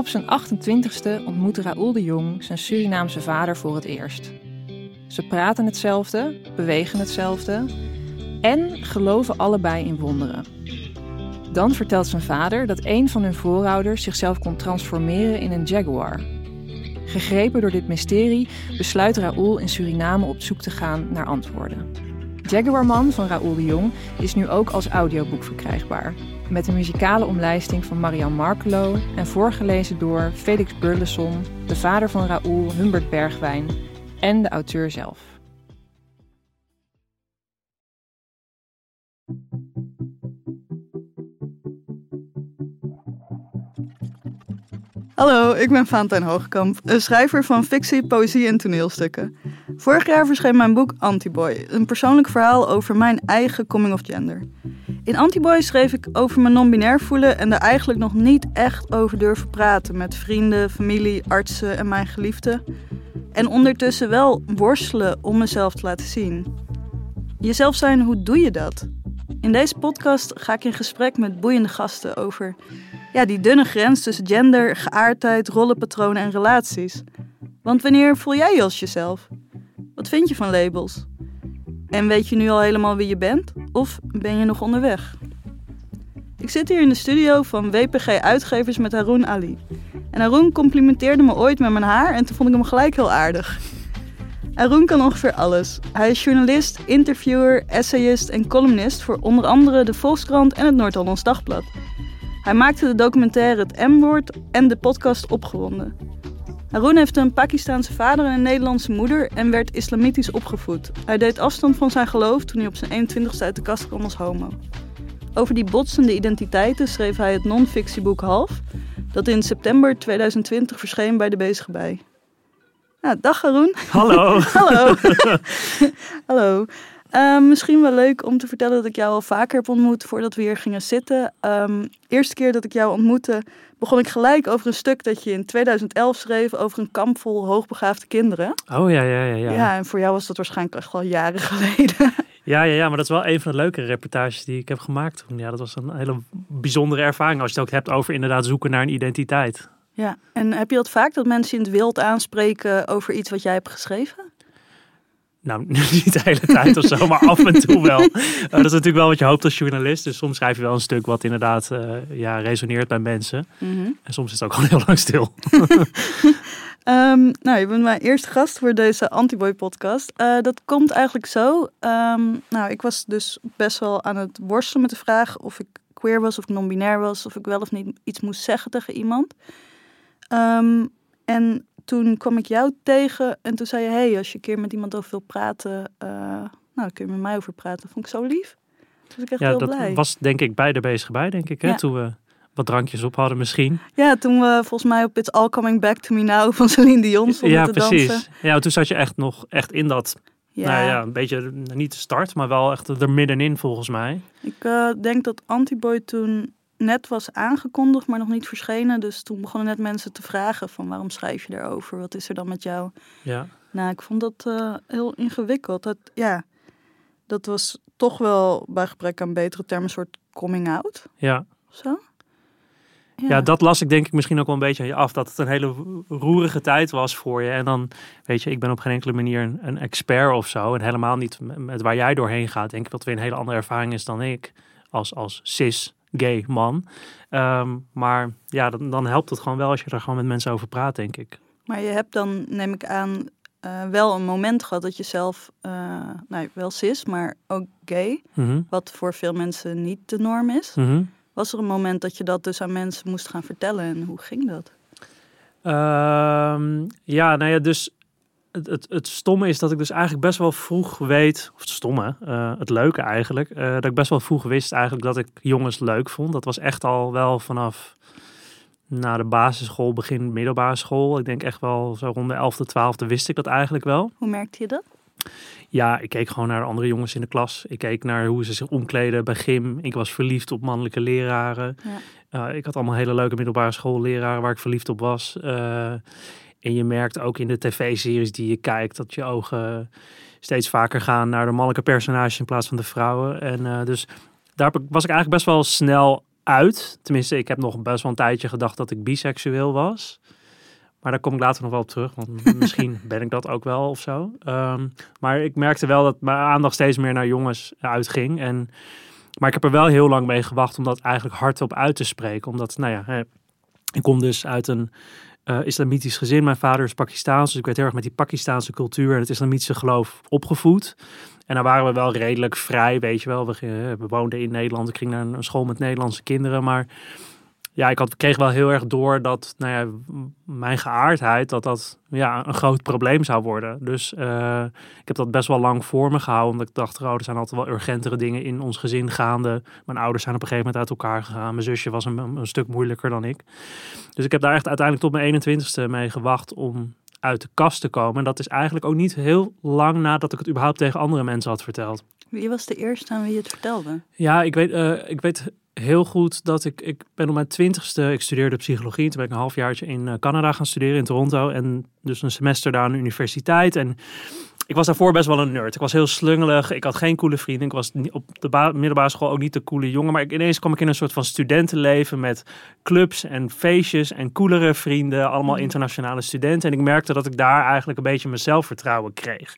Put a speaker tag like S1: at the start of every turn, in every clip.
S1: Op zijn 28ste ontmoet Raoul de Jong zijn Surinaamse vader voor het eerst. Ze praten hetzelfde, bewegen hetzelfde en geloven allebei in wonderen. Dan vertelt zijn vader dat een van hun voorouders zichzelf kon transformeren in een jaguar. Gegrepen door dit mysterie besluit Raoul in Suriname op zoek te gaan naar antwoorden. Jaguarman van Raoul de Jong is nu ook als audioboek verkrijgbaar. Met een muzikale omlijsting van Marian Markelo en voorgelezen door Felix Burleson, de vader van Raoul Humbert Bergwijn en de auteur zelf.
S2: Hallo, ik ben Valentijn Hoogkamp, een schrijver van fictie, poëzie en toneelstukken. Vorig jaar verscheen mijn boek Antiboy, een persoonlijk verhaal over mijn eigen coming of gender. In Antiboy schreef ik over mijn non-binair voelen en er eigenlijk nog niet echt over durven praten met vrienden, familie, artsen en mijn geliefden. En ondertussen wel worstelen om mezelf te laten zien. Jezelf zijn, hoe doe je dat? In deze podcast ga ik in gesprek met boeiende gasten over ja, die dunne grens tussen gender, geaardheid, rollenpatronen en relaties. Want wanneer voel jij je als jezelf? Wat vind je van labels? En weet je nu al helemaal wie je bent? Of ben je nog onderweg? Ik zit hier in de studio van WPG Uitgevers met Haroon Ali. En Haroon complimenteerde me ooit met mijn haar en toen vond ik hem gelijk heel aardig. Haroon kan ongeveer alles. Hij is journalist, interviewer, essayist en columnist voor onder andere de Volkskrant en het Noord-Hollands Dagblad. Hij maakte de documentaire Het M-woord en de podcast Opgewonden. Haroon heeft een Pakistaanse vader en een Nederlandse moeder en werd islamitisch opgevoed. Hij deed afstand van zijn geloof toen hij op zijn 21ste uit de kast kwam als homo. Over die botsende identiteiten schreef hij het non-fictieboek Half, dat in september 2020 verscheen bij de Bezige Bij. Nou, dag Haroon.
S3: Hallo.
S2: Hallo. Hallo. Um, misschien wel leuk om te vertellen dat ik jou al vaker heb ontmoet voordat we hier gingen zitten. Um, eerste keer dat ik jou ontmoette, begon ik gelijk over een stuk dat je in 2011 schreef over een kamp vol hoogbegaafde kinderen.
S3: Oh ja, ja, ja. Ja,
S2: ja en voor jou was dat waarschijnlijk echt al jaren geleden.
S3: Ja, ja, ja, maar dat is wel een van de leukere reportages die ik heb gemaakt toen. Ja, dat was een hele bijzondere ervaring als je het ook hebt over inderdaad zoeken naar een identiteit.
S2: Ja, en heb je dat vaak dat mensen in het wild aanspreken over iets wat jij hebt geschreven?
S3: Nou, niet de hele tijd of zo, maar af en toe wel. dat is natuurlijk wel wat je hoopt als journalist. Dus soms schrijf je wel een stuk wat inderdaad uh, ja, resoneert bij mensen. Mm -hmm. En soms is het ook gewoon heel lang stil.
S2: um, nou, je bent mijn eerste gast voor deze Antiboy podcast. Uh, dat komt eigenlijk zo. Um, nou, ik was dus best wel aan het worstelen met de vraag of ik queer was, of non-binair was, of ik wel of niet iets moest zeggen tegen iemand. Um, en toen kwam ik jou tegen en toen zei je: hey, als je een keer met iemand over wil praten, uh, nou, kun je met mij over praten. Vond ik zo lief. Ik echt
S3: ja,
S2: heel
S3: dat
S2: blij.
S3: was denk ik beide bezig bij, denk ik, hè?
S2: Ja.
S3: toen we wat drankjes op hadden misschien.
S2: Ja, toen we volgens mij op It's All Coming Back to Me Now van Celine Dion stonden
S3: ja,
S2: te
S3: precies.
S2: dansen.
S3: Ja, toen zat je echt nog echt in dat,
S2: Ja,
S3: nou ja, een beetje niet de start, maar wel echt er middenin volgens mij.
S2: ik eh, denk dat Antiboy toen net was aangekondigd, maar nog niet verschenen. Dus toen begonnen net mensen te vragen van waarom schrijf je daarover? Wat is er dan met jou?
S3: Ja,
S2: Nou, ik vond dat eh, heel ingewikkeld. Dat, ja, dat was toch wel bij gebrek aan betere termen een soort coming out
S3: ja.
S2: zo.
S3: Ja. dat las ik denk ik misschien ook wel een beetje aan je af. Dat het een hele roerige tijd was voor je. En dan, weet je, ik ben op geen enkele manier een, een expert of zo. En helemaal niet met, met waar jij doorheen gaat. Denk ik dat weer een hele andere ervaring is dan ik. Als, als cis gay man. Ehm, maar ja, dan, dan helpt het gewoon wel als je er gewoon met mensen over praat, denk ik.
S2: Maar je hebt dan, neem ik aan, eh, wel een moment gehad dat je zelf, eh, nou wel cis, maar ook gay,
S3: Mhm,
S2: wat voor veel mensen niet de norm is.
S3: mhm.
S2: Was er een moment dat je dat dus aan mensen moest gaan vertellen en hoe ging dat?
S3: Ehm, ja, nou ja, dus het, het, het stomme is dat ik dus eigenlijk best wel vroeg weet, of het stomme, eh, het leuke eigenlijk, eh, dat ik best wel vroeg wist eigenlijk dat ik jongens leuk vond. Dat was echt al wel vanaf na de basisschool, begin middelbare school. Ik denk echt wel zo rond de 11e, 12e wist ik dat eigenlijk wel.
S2: Hoe merkte je dat?
S3: Ja, ik keek gewoon naar de andere jongens in de klas. Ik keek naar hoe ze zich omkleden bij gym. Ik was verliefd op mannelijke leraren.
S2: Ja.
S3: Uh, ik had allemaal hele leuke middelbare schoolleraren waar ik verliefd op was. Uh, en je merkt ook in de tv-series die je kijkt dat je ogen steeds vaker gaan naar de mannelijke personages in plaats van de vrouwen. En uh, dus daar was ik eigenlijk best wel snel uit. Tenminste, ik heb nog best wel een tijdje gedacht dat ik biseksueel was. Maar daar kom ik later nog wel op terug. Want misschien ben ik dat ook wel of zo. Ehm, maar ik merkte wel dat mijn aandacht steeds meer naar jongens uitging. En, maar ik heb er wel heel lang mee gewacht om dat eigenlijk hardop uit te spreken. Omdat, nou ja, ik kom dus uit een uh, islamitisch gezin. Mijn vader is Pakistaans, dus ik werd heel erg met die Pakistaanse cultuur en het islamitische geloof opgevoed. En dan waren we wel redelijk vrij, weet je wel. We, we woonden in Nederland, ik ging naar een school met Nederlandse kinderen, maar ja, ik had, kreeg wel heel erg door dat nou ja, mijn geaardheid, dat dat ja, een groot probleem zou worden. Dus uh, ik heb dat best wel lang voor me gehouden. Omdat ik dacht, oh, er zijn altijd wel urgentere dingen in ons gezin gaande. Mijn ouders zijn op een gegeven moment uit elkaar gegaan. Mijn zusje was een, een stuk moeilijker dan ik. Dus ik heb daar echt uiteindelijk tot mijn 21ste mee gewacht om uit de kast te komen. En dat is eigenlijk ook niet heel lang nadat ik het überhaupt tegen andere mensen had verteld.
S2: Wie was de eerste aan wie je het vertelde?
S3: Ja, ik weet, uh, ik weet heel goed dat ik, ik ben op mijn twintigste, ik studeerde psychologie. Toen ben ik een halfjaartje in eh, Canada gaan studeren, in Toronto. En dus een semester daar aan de universiteit. En ik was daarvoor best wel een nerd. Ik was heel slungelig. Ik had geen coole vrienden. Ik was op de middelbare school ook niet de coole jongen. Maar ik, ineens kwam ik in een soort van studentenleven met clubs en feestjes en coolere vrienden. Allemaal mm. internationale studenten. En ik merkte dat ik daar eigenlijk een beetje mijn zelfvertrouwen kreeg.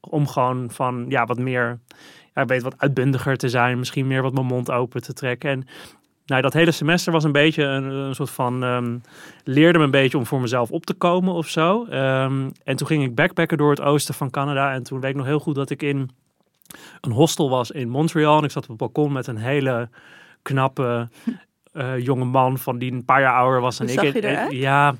S3: Om gewoon van ja, wat meer ja, weet wat uitbundiger te zijn, misschien meer wat mijn mond open te trekken. En nou, dat hele semester was een beetje een, een soort van. Um, leerde me een beetje om voor mezelf op te komen of zo. Ehm, en toen ging ik backpacken door het oosten van Canada. En toen weet ik nog heel goed dat ik in een hostel was in Montreal. En ik zat op het balkon met een hele knappe uh, jonge man van die een paar jaar ouder was dan
S2: ik.
S3: En, ja,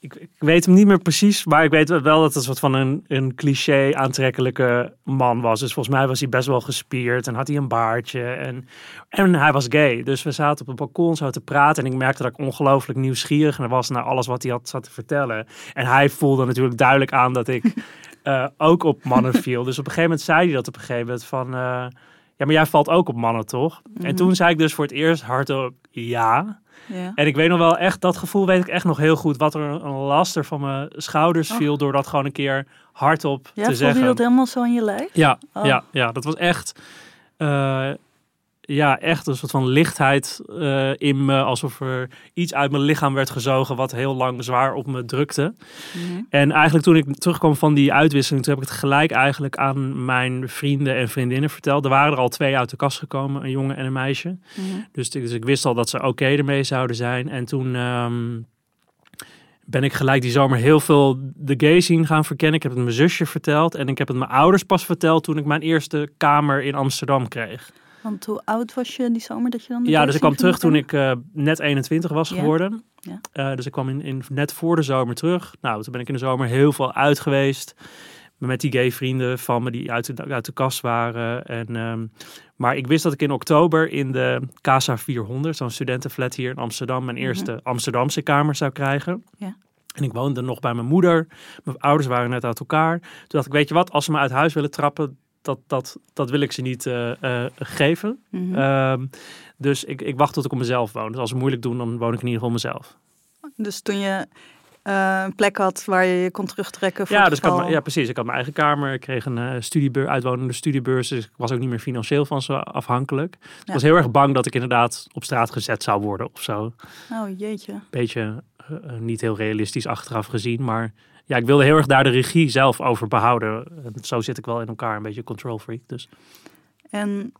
S3: ik, ik, weet hem niet meer precies, maar ik weet wel dat het een soort van een, een cliché aantrekkelijke man was. Dus volgens mij was hij best wel gespierd en had hij een baardje. En, en hij was gay. Dus we zaten op een balkon zo te praten. En ik merkte dat ik ongelooflijk nieuwsgierig was naar alles wat hij had zat te vertellen. En hij voelde natuurlijk duidelijk aan dat ik uh, ook op mannen viel. Dus op een gegeven moment zei hij dat op een gegeven moment van... Uh, ja, maar jij valt ook op mannen, toch? En mhm. toen zei ik dus voor het eerst hardop ja. Ja. En ik weet nog wel echt, dat gevoel weet ik echt nog heel goed. Wat er een laster van mijn schouders oh. viel door dat gewoon een keer hardop te zeggen. Ja,
S2: voelde je dat helemaal zo in je lijf?
S3: Ja, oh. ja, ja, dat was echt... Uh, ja, echt een soort van lichtheid uh, in me. Alsof er iets uit mijn lichaam werd gezogen wat heel lang zwaar op me drukte. Mhm. En eigenlijk toen ik terugkwam van die uitwisseling, toen heb ik het gelijk eigenlijk aan mijn vrienden en vriendinnen verteld. Er waren er al twee uit de kast gekomen, een jongen en een meisje. Mhm. dus, dus, ik wist al dat ze oké ermee zouden zijn. En toen... Um, ben ik gelijk die zomer heel veel de gay scene gaan verkennen. Ik heb het mijn zusje verteld en ik heb het mijn ouders pas verteld toen ik mijn eerste kamer in Amsterdam kreeg.
S2: Want hoe oud was je die zomer dat je dan?
S3: ja, dus ik kwam terug toen ik uh, net 21 was geworden. Ja. Uh, dus ik kwam in, in, net voor de zomer terug. Nou, toen ben ik in de zomer heel veel uit geweest. Met die gay vrienden van me die uit de, uit de kast waren. En, um, maar ik wist dat ik in oktober in de Casa 400, zo'n studentenflat hier in Amsterdam, mijn mhm. eerste Amsterdamse kamer zou krijgen. Ja. En ik woonde nog bij mijn moeder. Mijn ouders waren net uit elkaar. Toen dacht ik, weet je wat, als ze me uit huis willen trappen, dat, dat, dat wil ik ze niet uh, geven. Mhm. Ehm, dus ik, ik wacht tot ik op mezelf woon. Dus als ze moeilijk doen, dan woon ik in ieder geval mezelf.
S2: Dus toen je uh, een plek had waar je je kon terugtrekken. Voor
S3: ja, dus ik had, ja, precies. Ik had mijn eigen kamer. Ik kreeg een uh, studiebeurs, uitwonende studiebeurs. Dus ik was ook niet meer financieel van ze afhankelijk. Ik was heel erg bang dat ik inderdaad op straat gezet zou worden of zo.
S2: Oh jeetje.
S3: Beetje niet heel realistisch achteraf gezien, maar ja, ik wilde heel erg daar de regie zelf over behouden. En zo zit ik wel in elkaar, een beetje control freak. Dus.
S2: En,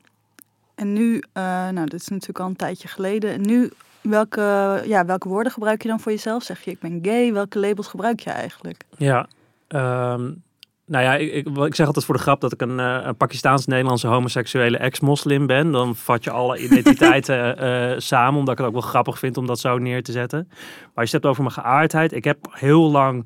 S2: en nu, uh, nou, dit is natuurlijk al een tijdje geleden. En nu, welke, ja, welke woorden gebruik je dan voor jezelf? Zeg je, ik ben gay. Welke labels gebruik je eigenlijk?
S3: Ja, um, nou ja, ik, ik, ik, zeg altijd voor de grap dat ik een, uh, een Pakistaans-Nederlandse homoseksuele ex-moslim ben. Dan vat je alle identiteiten uh, samen, omdat ik het ook wel grappig vind om dat zo neer te zetten. Maar als je het hebt over mijn geaardheid, ik heb heel lang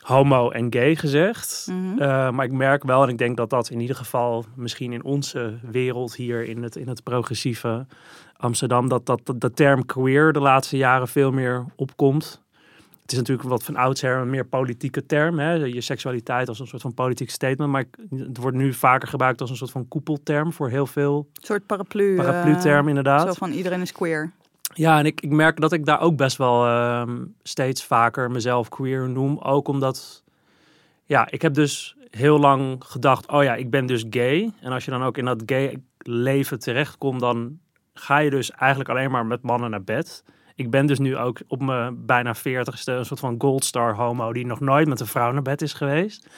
S3: homo en gay gezegd. Mhm. Eh, maar ik merk wel, en ik denk dat dat in ieder geval misschien in onze wereld hier in het, in het progressieve Amsterdam, dat, dat, dat de term queer de laatste jaren veel meer opkomt. Het is natuurlijk wat van oudsher een meer politieke term. Hè? Je seksualiteit als een soort van politiek statement. Maar het wordt nu vaker gebruikt als een soort van koepelterm voor heel veel.
S2: Een soort paraplu.
S3: Paraplu-term, uh, inderdaad.
S2: Zo van iedereen is queer.
S3: Ja, en ik, ik merk dat ik daar ook best wel ehm, steeds vaker mezelf queer noem. Ook omdat, ja, ik heb dus heel lang gedacht, oh ja, ik ben dus gay. En als je dan ook in dat gay leven terechtkomt, dan ga je dus eigenlijk alleen maar met mannen naar bed. Ik ben dus nu ook op mijn bijna veertigste een soort van goldstar homo die nog nooit met een vrouw naar bed is geweest.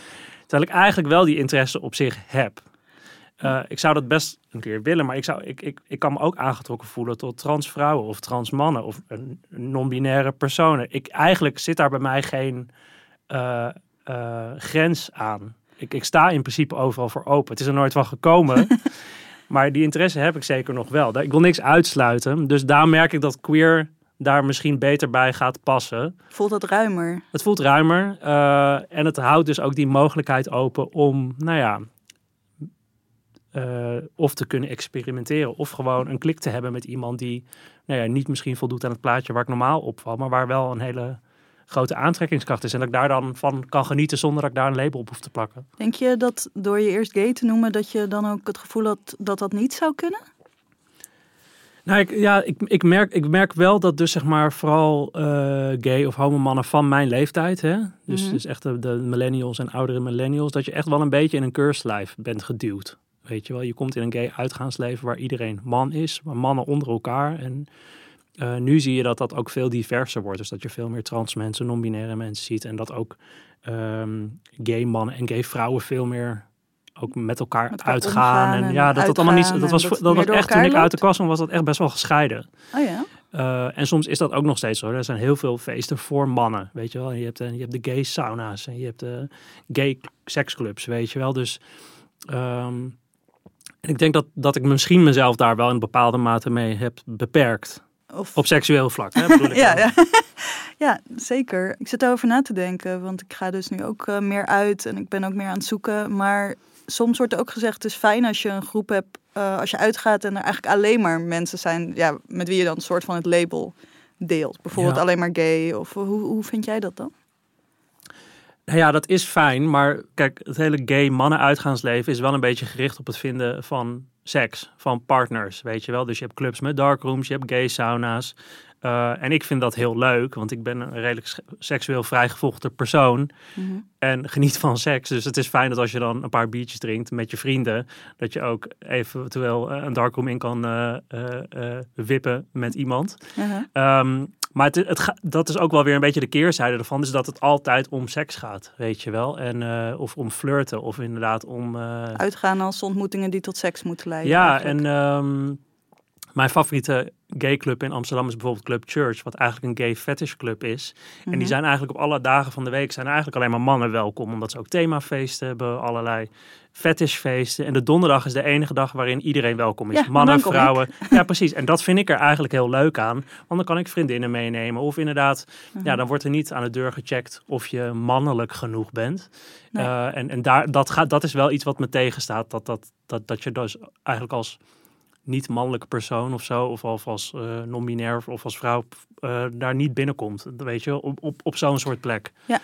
S3: Terwijl ik eigenlijk wel die interesse op zich heb. Uh, ik zou dat best een keer willen, maar ik, zou, ik, ik, ik kan me ook aangetrokken voelen tot trans vrouwen of trans mannen of non-binaire personen. Ik, eigenlijk zit daar bij mij geen uh, uh, grens aan. Ik, ik sta in principe overal voor open. Het is er nooit van gekomen. maar die interesse heb ik zeker nog wel. Ik wil niks uitsluiten. Dus daar merk ik dat queer daar misschien beter bij gaat passen.
S2: Voelt het ruimer?
S3: Het voelt ruimer. Uh, en het houdt dus ook die mogelijkheid open om, nou ja, uh, of te kunnen experimenteren. Of gewoon een klik te hebben met iemand die nou ja, niet misschien voldoet aan het plaatje waar ik normaal opval. Maar waar wel een hele grote aantrekkingskracht is. En dat ik daar dan van kan genieten zonder dat ik daar een label op hoef te plakken.
S2: Denk je dat door je eerst gay te noemen, dat je dan ook het gevoel had dat dat niet zou kunnen?
S3: Nou, ik, ja, ik, ik, merk, ik merk wel dat dus zeg maar vooral uh, gay of homo mannen van mijn leeftijd, hè? Dus, dus echt de, de, millennials en oudere millennials, dat je echt wel een beetje in een keurslijf bent geduwd. Weet je wel, je komt in een gay uitgaansleven waar iedereen man is, maar mannen onder elkaar. En uh, nu zie je dat dat ook veel diverser wordt. Dus dat je veel meer trans mensen, non-binaire mensen ziet. En dat ook um, gay mannen en gay vrouwen veel meer ook met elkaar, met elkaar uitgaan. En, en, ja, dat dat allemaal niet. Dat was, dat, dat was echt toen ik uit de kast was, was dat echt best wel gescheiden.
S2: Oh ja.
S3: Uh, en soms is dat ook nog steeds zo. Er zijn heel veel feesten voor mannen, weet je wel. Je hebt, je hebt de gay sauna's en je hebt de gay seksclubs, weet je wel. Dus um, en ik denk dat, dat ik misschien mezelf daar wel in bepaalde mate mee heb beperkt. Of... Op seksueel vlak, hè, bedoel ik
S2: ja, ja. ja, zeker. Ik zit erover na te denken, want ik ga dus nu ook uh, meer uit en ik ben ook meer aan het zoeken. Maar soms wordt er ook gezegd, het is fijn als je een groep hebt, uh, als je uitgaat en er eigenlijk alleen maar mensen zijn ja, met wie je dan een soort van het label deelt. Bijvoorbeeld ja. alleen maar gay. Of hoe, hoe vind jij dat dan?
S3: Nou ja, dat is fijn, maar kijk, het hele gay mannen uitgaansleven is wel een beetje gericht op het vinden van seks, van partners, weet je wel. Dus je hebt clubs met darkrooms, je hebt gay sauna's. Uh, en ik vind dat heel leuk, want ik ben een redelijk seksueel vrijgevochten persoon mm -hmm. en geniet van seks. Dus het is fijn dat als je dan een paar biertjes drinkt met je vrienden, dat je ook eventueel een darkroom in kan uh, uh, wippen met iemand. -huh. Um, maar het, het, dat is ook wel weer een beetje de keerzijde ervan. Is dat het altijd om seks gaat, weet je wel. En, uh, of om flirten, of inderdaad om... Uh...
S2: Uitgaan als ontmoetingen die tot seks moeten leiden.
S3: Ja, eigenlijk. en um, mijn favoriete gay club in Amsterdam is bijvoorbeeld Club Church, wat eigenlijk een gay fetish club is. Mm -hmm. En die
S2: Mhm.
S3: zijn eigenlijk op alle dagen van de week zijn eigenlijk alleen maar mannen welkom, omdat ze ook themafeesten hebben, allerlei fetishfeesten. En de donderdag is de enige dag waarin iedereen welkom is.
S2: Ja,
S3: mannen,
S2: ik.
S3: vrouwen. Ja, precies. En dat vind ik er eigenlijk heel leuk aan, want dan kan ik vriendinnen meenemen. Of inderdaad,
S2: Mhm.
S3: ja, dan wordt er niet aan de deur gecheckt of je mannelijk genoeg bent.
S2: Nee.
S3: Uh, en en daar, dat, gaat, dat is wel iets wat me tegenstaat, dat, dat, dat, dat je dus eigenlijk als niet-mannelijke persoon of zo, of, of als uh, non-binair of als vrouw, uh, daar niet binnenkomt. Weet je, op, op, op zo'n soort plek.
S2: Ja.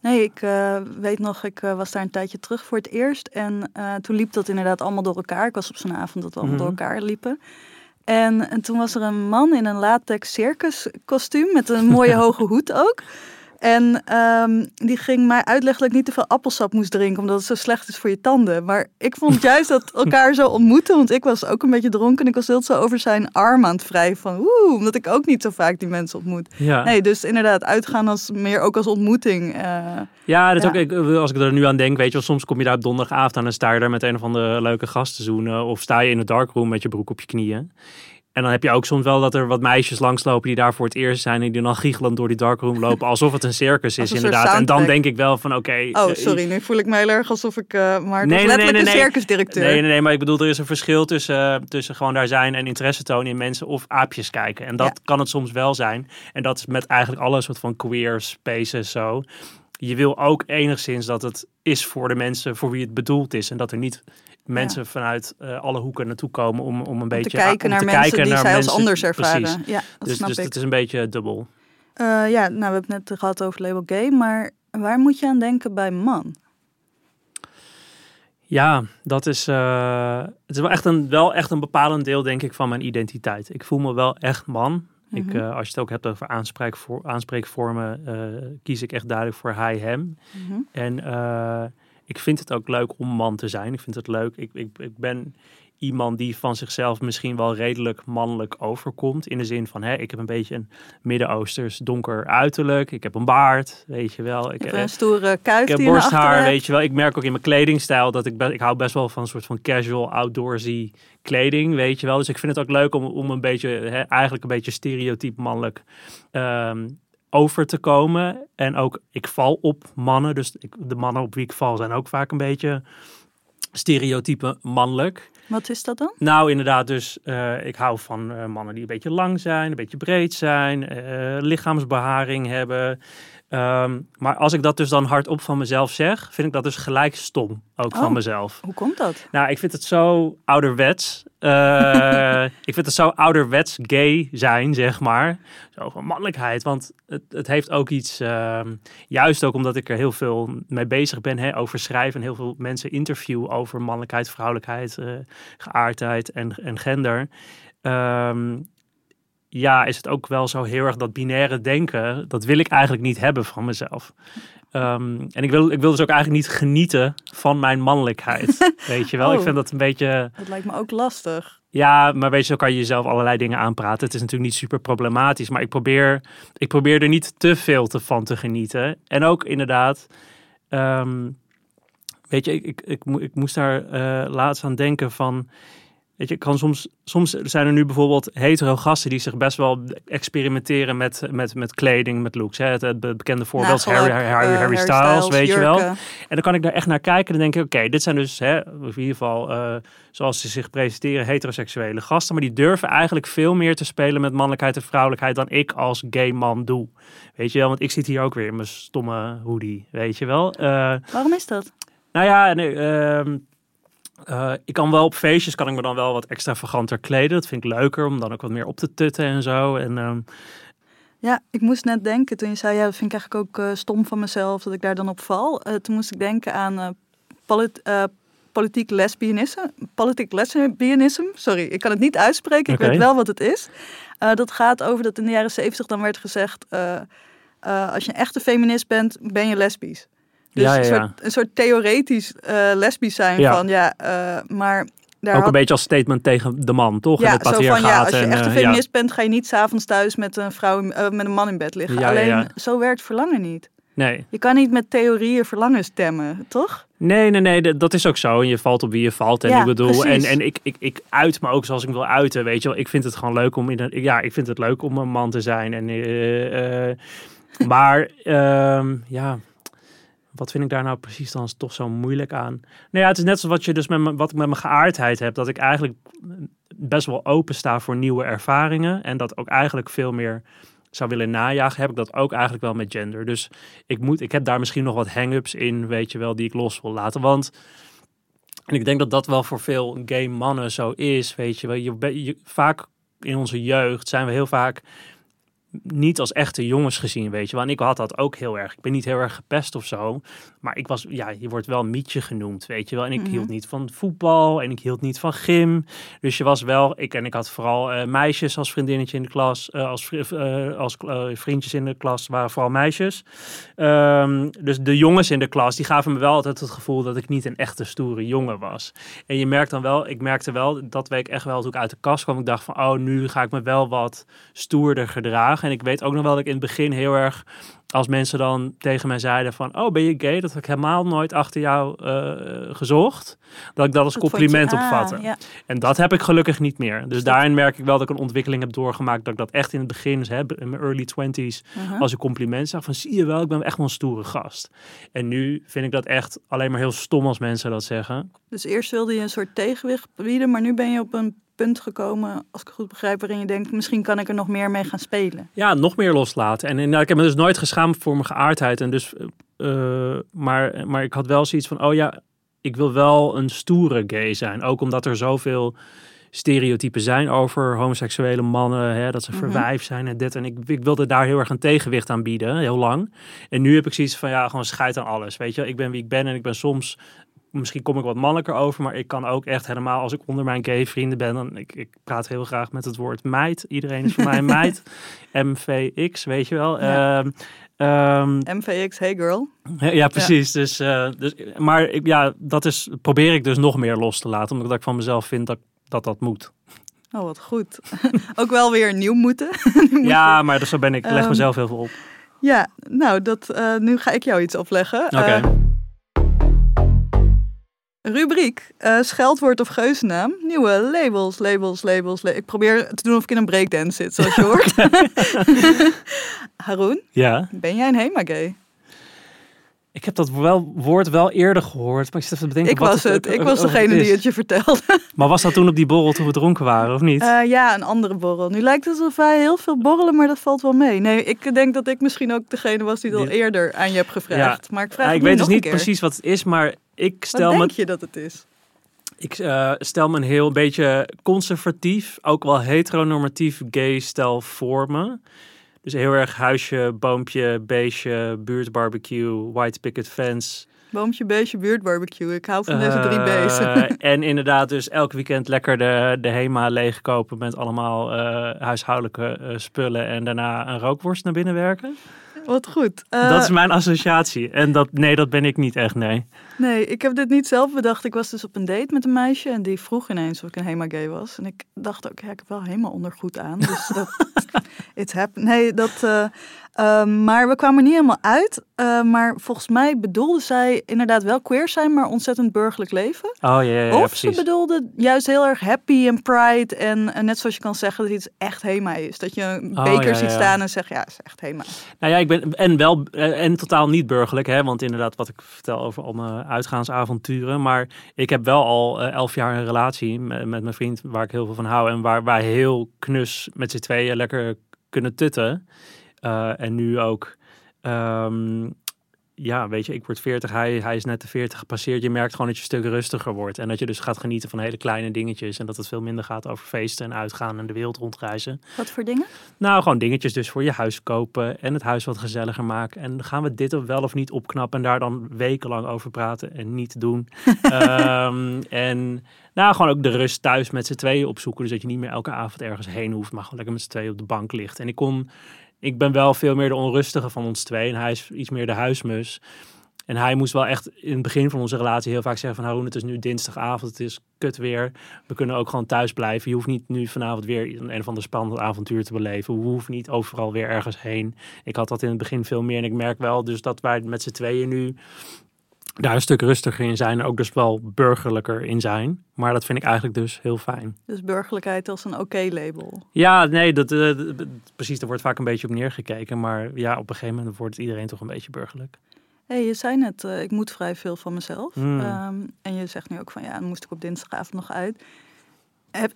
S2: Nee, ik uh, weet nog, ik was daar een tijdje terug voor het eerst. En toen liep dat inderdaad allemaal door elkaar. Ik was op zo'n avond dat we allemaal
S3: Mhm.
S2: door elkaar liepen. En, en toen was er een man in een latex circus kostuum met een mooie hoge hoed ook. En um, die ging mij uitleggen dat ik niet te veel appelsap moest drinken, omdat het zo slecht is voor je tanden. Maar ik vond juist dat elkaar zo ontmoeten, want ik was ook een beetje dronken en ik was heel zo over zijn arm aan het wrijven van oeh, omdat ik ook niet zo vaak die mensen ontmoet.
S3: Ja,
S2: Nee, dus inderdaad, uitgaan als meer ook als ontmoeting. Uh,
S3: ja, dat
S2: Ja.
S3: ook, ik, als ik er nu aan denk, weet je wel, soms kom je daar op donderdagavond aan en sta je daar met een of andere leuke gast te zoenen. Of sta je in de darkroom met je broek op je knieën. En dan heb je ook soms wel dat er wat meisjes langslopen die daar voor het eerst zijn. En die dan giechelend door die darkroom lopen. Alsof het een circus is,
S2: een
S3: inderdaad. En dan denk ik wel van, oké.
S2: oh,
S3: eh,
S2: sorry, nu voel ik me heel erg alsof ik uh, maar
S3: Nee, nee, nee, nee,
S2: een circusdirecteur.
S3: Nee, nee, nee, maar ik bedoel, er is een verschil tussen, tussen gewoon daar zijn en interesse tonen in mensen of aapjes kijken. En dat
S2: Ja.
S3: kan het soms wel zijn. En dat is met eigenlijk alle soort van queer spaces zo. Je wil ook enigszins dat het is voor de mensen voor wie het bedoeld is. En dat er niet mensen vanuit eh, alle hoeken naartoe komen om, om een
S2: Om
S3: beetje
S2: te kijken naar
S3: te
S2: mensen
S3: kijken
S2: die
S3: naar
S2: zij als anders ervaren.
S3: Precies.
S2: Ja, dat
S3: Dus,
S2: snap
S3: dus
S2: ik.
S3: het is een beetje dubbel.
S2: Eh, ja, nou, we hebben het net gehad over label gay, maar waar moet je aan denken bij man?
S3: Ja, dat is, eh, het is wel echt, een, wel echt een bepalend deel, denk ik, van mijn identiteit. Ik voel me wel echt man. Ik,
S2: Mhm.
S3: eh, als je het ook hebt over aanspreekvoor, aanspreekvormen, eh, kies ik echt duidelijk voor hij, hem.
S2: Mhm.
S3: En eh, ik vind het ook leuk om man te zijn. Ik vind het leuk. Ik, ik, ik ben iemand die van zichzelf misschien wel redelijk mannelijk overkomt. In de zin van, hè, ik heb een beetje een Midden-Oosters donker uiterlijk. Ik heb een baard, weet je wel.
S2: Ik heb een stoere kuif
S3: Ik heb borsthaar, weet je wel. Ik merk ook in mijn kledingstijl dat ik, ik hou best wel van een soort van casual, outdoorsy kleding, weet je wel. Dus ik vind het ook leuk om, om een beetje, hè, eigenlijk een beetje stereotyp mannelijk ehm, over te komen. En ook, ik val op mannen. Dus ik, de mannen op wie ik val zijn ook vaak een beetje stereotype mannelijk.
S2: Wat is dat dan?
S3: Nou, inderdaad, dus uh, ik hou van uh, mannen die een beetje lang zijn, een beetje breed zijn, uh, lichaamsbeharing hebben. Um, maar als ik dat dus dan hardop van mezelf zeg, vind ik dat dus gelijk stom, ook van
S2: Oh,
S3: mezelf.
S2: Hoe komt dat?
S3: Nou, ik vind het zo ouderwets. Eh, ik vind het zo ouderwets gay zijn, zeg maar. Zo van mannelijkheid. Want het, het heeft ook iets, ehm, juist ook omdat ik er heel veel mee bezig ben, hè, over schrijven en heel veel mensen interview over mannelijkheid, vrouwelijkheid, eh, geaardheid en, en gender. Ehm, ja, is het ook wel zo heel erg dat binaire denken. Dat wil ik eigenlijk niet hebben van mezelf. Ehm, en ik wil, ik wil dus ook eigenlijk niet genieten van mijn mannelijkheid. weet je wel?
S2: Oh.
S3: Ik vind dat een beetje.
S2: Dat lijkt me ook lastig.
S3: Ja, maar weet je, zo kan je jezelf allerlei dingen aanpraten. Het is natuurlijk niet super problematisch. Maar ik probeer, ik probeer er niet te veel te, van te genieten. En ook inderdaad. ehm, weet je, ik, ik, ik, mo- ik moest daar eh, laatst aan denken van. Weet je, kan soms, soms zijn er nu bijvoorbeeld hetero gasten die zich best wel experimenteren met, met, met kleding, met looks. Hè? Het, het bekende voorbeeld is Harry, Harry,
S2: eh,
S3: Harry Styles, weet je wel. En dan kan ik daar echt naar kijken en dan denk ik, oké, dit zijn dus hè, in ieder geval, eh, zoals ze zich presenteren, heteroseksuele gasten. Maar die durven eigenlijk veel meer te spelen met mannelijkheid en vrouwelijkheid dan ik als gay man doe. Weet je wel, want ik zit hier ook weer in mijn stomme hoodie, weet je wel.
S2: Waarom is dat?
S3: Nou ja, nee, ehm, eh, ik kan wel op feestjes kan ik me dan wel wat extravaganter kleden. Dat vind ik leuker om dan ook wat meer op te tutten en zo. En ehm,
S2: Ja, ik moest net denken toen je zei, ja, dat vind ik eigenlijk ook eh, stom van mezelf dat ik daar dan op val. Eh, toen moest ik denken aan polit, politiek lesbianisme. Politiek lesbianisme, sorry, ik kan het niet uitspreken, ik weet wel wat het is. Dat gaat over dat in de jaren zeventig dan werd gezegd, als je een echte feminist bent, ben je lesbisch. Dus
S3: Ja, ja,
S2: Een, soort, een soort theoretisch eh, lesbisch zijn van, ja, eh, maar... Daar
S3: ook
S2: had-
S3: een beetje als statement tegen de man, toch? en
S2: ja,
S3: het
S2: zo van ja, als je
S3: en,
S2: echt een
S3: eh,
S2: feminist bent, ga je niet s'avonds thuis met een vrouw, met een man in bed liggen. Alleen zo werkt verlangen niet.
S3: Nee.
S2: Je kan niet met theorieën verlangen stemmen, toch?
S3: Nee, nee, nee, dat- is ook zo. En je valt op wie je valt. En
S2: Ja,
S3: ik bedoel, en,
S2: precies.
S3: en ik, ik, ik uit me ook zoals ik wil uiten. Weet je wel, ik vind het gewoon leuk om in een, ja, ik vind het leuk om een man te zijn. En, maar ehm, ja, wat vind ik daar nou precies dan toch zo moeilijk aan? Nou ja, het is net zoals wat je dus met me, wat ik met mijn geaardheid heb. Dat ik eigenlijk best wel open sta voor nieuwe ervaringen. En dat ook eigenlijk veel meer zou willen najagen, heb ik dat ook eigenlijk wel met gender. Dus ik, moet, ik heb daar misschien nog wat hang-ups in, weet je wel, die ik los wil laten. Want, en ik denk dat dat wel voor veel gay mannen zo is, weet je wel. Je- vaak in onze jeugd zijn we heel vaak niet als echte jongens gezien, weet je wel. En ik had dat ook heel erg. Ik ben niet heel erg gepest of zo. Maar ik was, ja, je wordt wel mietje genoemd, weet je wel. En ik
S2: Mhm.
S3: hield niet van voetbal en ik hield niet van gym. Dus je was wel, ik en ik had vooral eh, meisjes als vriendinnetje in de klas, eh, als, eh, als vriendjes in de klas waren vooral meisjes. Ehm, dus de jongens in de klas, die gaven me wel altijd het gevoel dat ik niet een echte stoere jongen was. En je merkt dan wel, ik merkte wel dat week echt wel toen ik uit de kast kwam, ik dacht van, oh, nu ga ik me wel wat stoerder gedragen. En ik weet ook nog wel dat ik in het begin heel erg als mensen dan tegen mij zeiden van, oh, ben je gay? Dat heb ik helemaal nooit achter jou eh, gezocht. Dat ik dat als
S2: je-
S3: compliment
S2: ah,
S3: opvatte.
S2: ja.
S3: En dat heb ik gelukkig niet meer. Dus daarin merk ik wel dat ik een ontwikkeling heb doorgemaakt. Dat ik dat echt in het begin, dus, hè, in mijn early twenties,
S2: Uh-huh.
S3: als een compliment zag. Van zie je wel, ik ben echt wel een stoere gast. En nu vind ik dat echt alleen maar heel stom als mensen dat zeggen.
S2: Dus eerst wilde je een soort tegenwicht bieden, maar nu ben je op een punt gekomen, als ik het goed begrijp, waarin je denkt, misschien kan ik er nog meer mee gaan spelen.
S3: Ja, nog meer loslaten. En inderdaad, ik heb me dus nooit geschaamd voor mijn geaardheid. En dus, eh, maar, maar ik had wel zoiets van, oh ja, ik wil wel een stoere gay zijn. Ook omdat er zoveel stereotypen zijn over homoseksuele mannen. Hè, dat ze
S2: Mhm.
S3: verwijf zijn en dit. En ik, ik wilde daar heel erg een tegenwicht aan bieden, heel lang. En nu heb ik zoiets van, ja, gewoon scheid aan alles. Weet je, ik ben wie ik ben en ik ben soms... Misschien kom ik wat mannelijker over, maar ik kan ook echt helemaal, als ik onder mijn gay vrienden ben, dan ik, ik praat heel graag met het woord meid. Iedereen is voor mij een meid. MVX, weet je wel.
S2: Ja.
S3: Ehm, ehm,
S2: MVX, hey girl.
S3: ja, precies. Dus, eh, dus, maar ik, ja, dat is, probeer ik dus nog meer los te laten. Omdat ik van mezelf vind dat dat dat moet.
S2: Oh, wat goed. Ook wel weer nieuw moeten.
S3: ja, maar zo ben ik. leg
S2: Ehm,
S3: mezelf heel veel op.
S2: Ja, nou, dat, eh, nu ga ik jou iets opleggen.
S3: Oké.
S2: Rubriek, eh, scheldwoord of geuzennaam. Nieuwe labels, labels, labels. la- ik probeer te doen of ik in een breakdance zit, zoals je hoort. Haroon,
S3: ja.
S2: ben jij een HEMA-gay?
S3: Ik heb dat wel, woord wel eerder gehoord. Maar ik zit even te bedenken.
S2: Ik
S3: wat
S2: was het. Ik was
S3: wat
S2: degene die het je vertelde.
S3: Maar was dat toen op die borrel toen we dronken waren, of niet?
S2: Eh, ja, een andere borrel. Nu lijkt het alsof wij heel veel borrelen, maar dat valt wel mee. Nee, ik denk dat ik misschien ook degene was die het al eerder aan je hebt gevraagd. Maar ik vraag
S3: Ja, ik weet dus niet precies wat het is, maar ik
S2: Wat
S3: stel me,
S2: denk je dat het is?
S3: ik, eh, stel me een heel beetje conservatief, ook wel heteronormatief gay stel voor me. Dus heel erg huisje, boompje, beestje, buurtbarbecue, white picket fence.
S2: Boompje, beestje, buurtbarbecue. Ik hou van deze drie beesten.
S3: en inderdaad dus elk weekend lekker de, de HEMA leegkopen met allemaal eh, huishoudelijke eh, spullen. En daarna een rookworst naar binnen werken.
S2: Wat goed.
S3: Dat is mijn associatie. En dat, nee, dat ben ik niet echt, nee.
S2: Nee, ik heb dit niet zelf bedacht. Ik was dus op een date met een meisje en die vroeg ineens of ik een HEMA-gay was. En ik dacht ook, ja, ik heb wel helemaal ondergoed aan. Dus dat, it's happened. Nee, dat... eh, eh, maar we kwamen er niet helemaal uit. Eh, maar volgens mij bedoelde zij inderdaad wel queer zijn, maar ontzettend burgerlijk leven.
S3: Oh ja, ja, ja,
S2: of
S3: precies.
S2: ze bedoelde juist heel erg happy en pride. En, en net zoals je kan zeggen dat iets echt HEMA is. Dat je een
S3: Oh,
S2: beker
S3: ja,
S2: ziet
S3: ja.
S2: staan en zegt, ja, het is echt HEMA.
S3: Nou ja, ik ben en wel eh, en totaal niet burgerlijk, hè? Want inderdaad, wat ik vertel over al mijn uitgaansavonturen. Maar ik heb wel al eh, elf jaar een relatie met, met mijn vriend waar ik heel veel van hou en waar wij heel knus met z'n tweeën lekker kunnen tutten. Eh, en nu ook. ehm, ja, weet je, ik word 40, hij, hij is net de 40 gepasseerd. Je merkt gewoon dat je een stuk rustiger wordt. En dat je dus gaat genieten van hele kleine dingetjes. En dat het veel minder gaat over feesten en uitgaan en de wereld rondreizen.
S2: Wat voor dingen?
S3: Nou, gewoon dingetjes dus voor je huis kopen en het huis wat gezelliger maken. En gaan we dit wel of niet opknappen en daar dan wekenlang over praten en niet doen. Ehm, en nou, gewoon ook de rust thuis met z'n tweeën opzoeken. Dus dat je niet meer elke avond ergens heen hoeft, maar gewoon lekker met z'n tweeën op de bank ligt. En ik kon, ik ben wel veel meer de onrustige van ons twee en hij is iets meer de huismus. En hij moest wel echt in het begin van onze relatie heel vaak zeggen van Haroon, het is nu dinsdagavond, het is kut weer. We kunnen ook gewoon thuis blijven. Je hoeft niet nu vanavond weer een, of ander spannend avontuur te beleven. We hoeven niet overal weer ergens heen. Ik had dat in het begin veel meer en ik merk wel dus dat wij met z'n tweeën nu daar een stuk rustiger in zijn en ook dus wel burgerlijker in zijn. Maar dat vind ik eigenlijk dus heel fijn.
S2: Dus burgerlijkheid als een oké-label.
S3: Ja, nee, dat, eh, precies, daar wordt vaak een beetje op neergekeken. Maar ja, op een gegeven moment wordt iedereen toch een beetje burgerlijk.
S2: hey, je zei net, eh, ik moet vrij veel van mezelf.
S3: Hmm.
S2: Ehm, en je zegt nu ook van, ja, dan moest ik op dinsdagavond nog uit.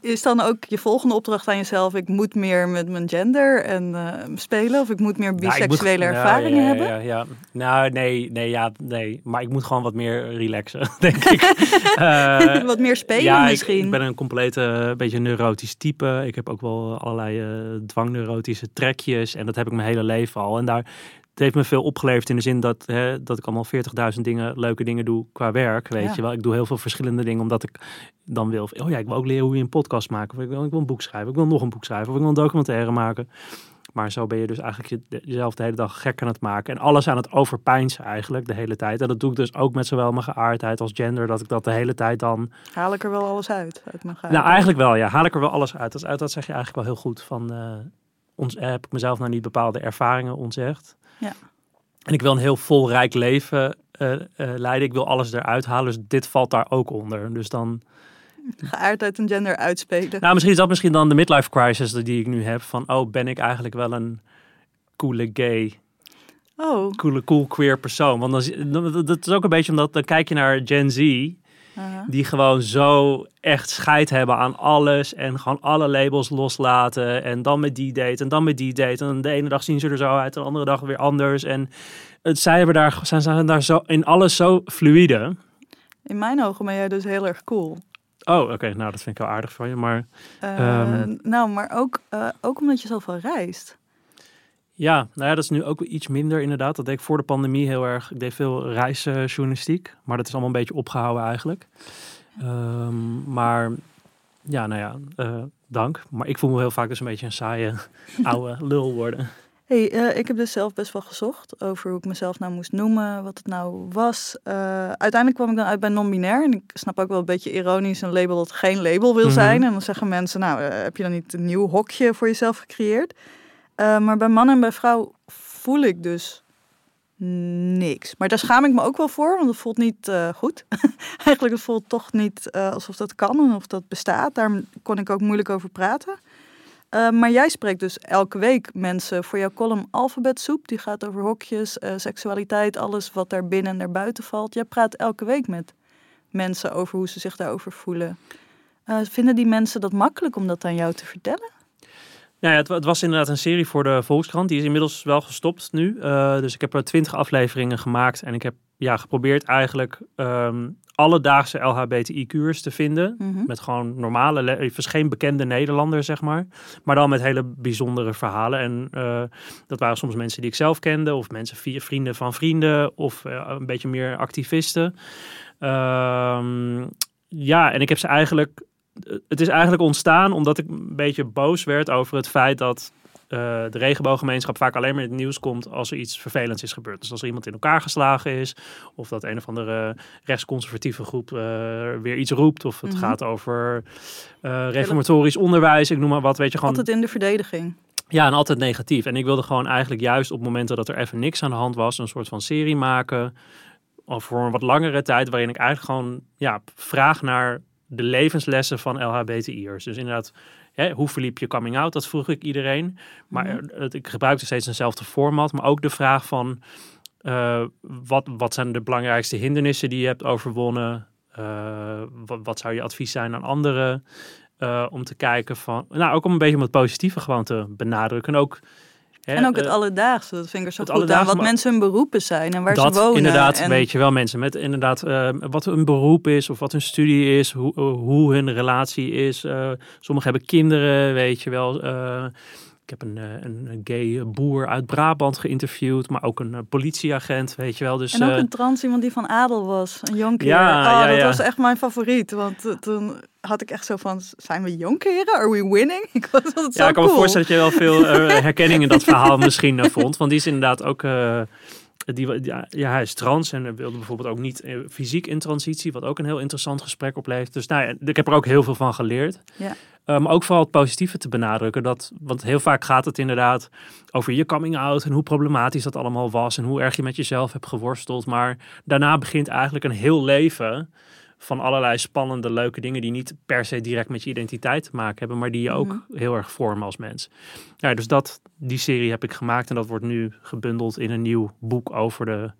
S2: Is dan ook je volgende opdracht aan jezelf, ik moet meer met mijn gender en eh, spelen? Of ik moet meer
S3: Nou, moet-
S2: biseksuele
S3: ja,
S2: ervaringen
S3: ja,
S2: hebben?
S3: Ja, ja. Nou, nee, nee, ja, nee. Maar ik moet gewoon wat meer relaxen, denk ik. Eh,
S2: Wat meer spelen
S3: ja, ik-
S2: misschien?
S3: Ik, ben een complete eh, beetje neurotisch type. Ik heb ook wel allerlei dwangneurotische trekjes. En dat heb ik mijn hele leven al. En daar, het heeft me veel opgeleverd in de zin dat, hè, dat ik allemaal 40.000 dingen, leuke dingen doe qua werk. Weet
S2: Ja.
S3: je wel. Ik doe heel veel verschillende dingen omdat ik dan wil. Oh ja, ik wil ook leren hoe je een podcast maakt. Of ik wil, ik wil een boek schrijven. Ik wil nog een boek schrijven. Of ik wil een documentaire maken. Maar zo ben je dus eigenlijk je- jezelf de hele dag gek aan het maken. En alles aan het overpijnsen eigenlijk de hele tijd. En dat doe ik dus ook met zowel mijn geaardheid als gender. Dat ik dat de hele tijd dan...
S2: Haal ik er wel alles uit? uit mijn
S3: Nou, eigenlijk wel, ja. Haal ik er wel alles uit. Dat, uit, dat zeg je eigenlijk wel heel goed. Van, eh, ons, heb ik mezelf nou niet bepaalde ervaringen ontzegd.
S2: Ja.
S3: En ik wil een heel vol rijk leven eh, eh, leiden. Ik wil alles eruit halen. Dus dit valt daar ook onder. Dus dan...
S2: Geaardheid en gender uitspelen.
S3: Nou, misschien is dat misschien dan de midlife crisis die ik nu heb. Van, oh, ben ik eigenlijk wel een coole gay
S2: Oh,
S3: coole, cool queer persoon. Want dan, dat is ook een beetje omdat dan kijk je naar Gen Z, die gewoon zo echt scheid hebben aan alles en gewoon alle labels loslaten en dan met die date en dan met die date en de ene dag zien ze er zo uit en de andere dag weer anders en het, zij hebben daar, zijn, zijn daar zo in alles zo fluide.
S2: in mijn ogen ben jij dus heel erg cool.
S3: Oh, oké, nou dat vind ik wel aardig van je, maar
S2: Eh,
S3: Ehm.
S2: nou, maar ook, eh, ook omdat je zoveel reist.
S3: Ja, nou ja, dat is nu ook iets minder inderdaad. Dat deed ik voor de pandemie heel erg. Ik deed veel reisjournalistiek, maar dat is allemaal een beetje opgehouden eigenlijk. Ehm, maar ja, nou ja, eh, dank. Maar ik voel me heel vaak dus een beetje een saaie oude lul worden.
S2: Hey, uh, ik heb dus zelf best wel gezocht over hoe ik mezelf nou moest noemen, wat het nou was. Uh, uiteindelijk kwam ik dan uit bij non-binair. En ik snap ook wel een beetje ironisch een label dat geen label wil zijn. En dan zeggen mensen, nou, heb je dan niet een nieuw hokje voor jezelf gecreëerd? Maar bij man en bij vrouw voel ik dus niks. Maar daar schaam ik me ook wel voor, want het voelt niet goed. Eigenlijk het voelt toch niet alsof dat kan en of dat bestaat. Daar kon ik ook moeilijk over praten. Maar jij spreekt dus elke week mensen voor jouw column Alfabetsoep. Die gaat over hokjes, seksualiteit, alles wat daar binnen en daarbuiten valt. Jij praat elke week met mensen over hoe ze zich daarover voelen. Vinden die mensen dat makkelijk om dat aan jou te vertellen?
S3: Ja, het, het, was inderdaad een serie voor de Volkskrant. Die is inmiddels wel gestopt nu. dus ik heb er twintig afleveringen gemaakt. En ik heb ja, geprobeerd eigenlijk um, alledaagse LHBTI-kuurs te vinden. Mhm. Met gewoon normale, dus geen bekende Nederlander, zeg maar. Maar dan met hele bijzondere verhalen. En uh, dat waren soms mensen die ik zelf kende, of mensen via vrienden van vrienden, of uh, een beetje meer activisten. Um, ja, en ik heb ze eigenlijk. Het is eigenlijk ontstaan omdat ik een beetje boos werd over het feit dat uh, de regenbooggemeenschap vaak alleen maar in het nieuws komt als er iets vervelends is gebeurd. Dus als er iemand in elkaar geslagen is, of dat een of andere rechtsconservatieve groep uh, weer iets roept, of het mhm. gaat over uh, reformatorisch onderwijs, ik noem maar wat, weet je gewoon.
S2: Altijd in de verdediging.
S3: Ja, en altijd negatief. En ik wilde gewoon eigenlijk juist op momenten dat er even niks aan de hand was, een soort van serie maken. Of voor een wat langere tijd, waarin ik eigenlijk gewoon ja, vraag naar de levenslessen van LHBTI'ers. Dus inderdaad, Hè, hoe verliep je coming out? Dat vroeg ik iedereen. Maar mm ik gebruikte steeds eenzelfde format. Maar ook de vraag van uh, wat, wat zijn de belangrijkste hindernissen die je hebt overwonnen? Uh, wat, wat, zou je advies zijn aan anderen? Uh, om te kijken van, nou ook om een beetje om het positieve gewoon te benadrukken. En ook
S2: en ook het uh, alledaagse, dat vind ik er zo goed aan. Wat mensen hun beroepen zijn en waar dat, ze wonen.
S3: inderdaad, en... weet je wel. Mensen met inderdaad uh, wat hun beroep is of wat hun studie is. Hoe, uh, hoe hun relatie is. sommigen hebben kinderen, weet je wel. Ik heb een, een, gay boer uit Brabant geïnterviewd, maar ook een politieagent, weet je wel. Dus,
S2: en ook een trans iemand die van adel was, een jonker. Ja, oh, ja, dat was echt mijn favoriet, want toen had ik echt zo van, zijn we jonkeren? Are we winning? Ik was
S3: dat ja, ik kan me voorstellen dat je wel veel uh, herkenning in dat verhaal misschien uh, vond. Want die is inderdaad ook... Uh, die, ja, ja, hij is trans en wilde bijvoorbeeld ook niet fysiek in transitie, wat ook een heel interessant gesprek oplevert. Dus nou ja, ik heb er ook heel veel van geleerd. Ja. Maar ook vooral het positieve te benadrukken. Dat, want heel vaak gaat het inderdaad over je coming out en hoe problematisch dat allemaal was en hoe erg je met jezelf hebt geworsteld. Maar daarna begint eigenlijk een heel leven van allerlei spannende, leuke dingen die niet per se direct met je identiteit te maken hebben, maar die je ook mhm. heel erg vormen als mens. Ja, dus dat, die serie heb ik gemaakt en dat wordt nu gebundeld in een nieuw boek over de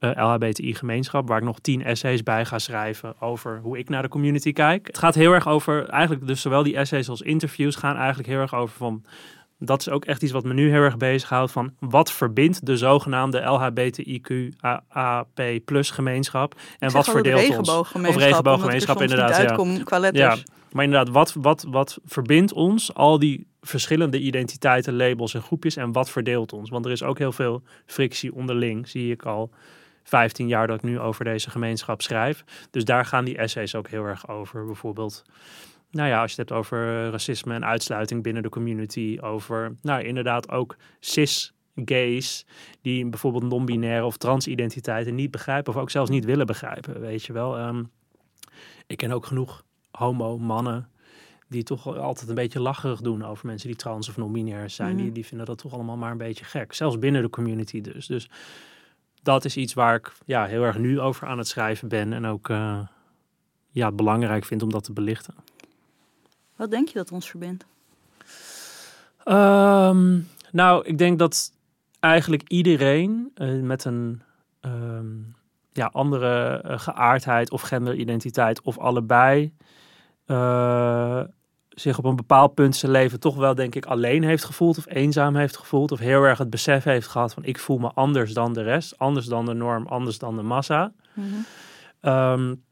S3: uh, eh, LHBTI-gemeenschap, waar ik nog tien essays bij ga schrijven over hoe ik naar de community kijk. Het gaat heel erg over, eigenlijk dus zowel die essays als interviews gaan eigenlijk heel erg over van dat is ook echt iets wat me nu heel erg bezighoudt. Van wat verbindt de zogenaamde LHBTIQAP plus gemeenschap? En wat verdeelt ons? Of
S2: regenbooggemeenschap, inderdaad. Ja. ja.
S3: Maar inderdaad, wat, wat, wat verbindt ons? Al die verschillende identiteiten, labels en groepjes. En wat verdeelt ons? Want er is ook heel veel frictie onderling, zie ik al. 15 jaar dat ik nu over deze gemeenschap schrijf. Dus daar gaan die essays ook heel erg over. Bijvoorbeeld nou ja, als je het hebt over racisme en uitsluiting binnen de community, over nou inderdaad ook cis gays die bijvoorbeeld non-binaire of transidentiteiten niet begrijpen of ook zelfs niet willen begrijpen, weet je wel. Ehm, ik ken ook genoeg homo mannen die toch altijd een beetje lacherig doen over mensen die trans of non-binair zijn. Die, mhm. die vinden dat toch allemaal maar een beetje gek, zelfs binnen de community dus. Dus dat is iets waar ik ja, heel erg nu over aan het schrijven ben en ook uh, ja, belangrijk vind om dat te belichten.
S2: Wat denk je dat ons verbindt?
S3: Ehm, nou, ik denk dat eigenlijk iedereen uh, met een ehm, ja, andere uh, geaardheid of genderidentiteit of allebei uh, zich op een bepaald punt zijn leven toch wel, denk ik, alleen heeft gevoeld of eenzaam heeft gevoeld. Of heel erg het besef heeft gehad van ik voel me anders dan de rest, anders dan de norm, anders dan de massa. Mm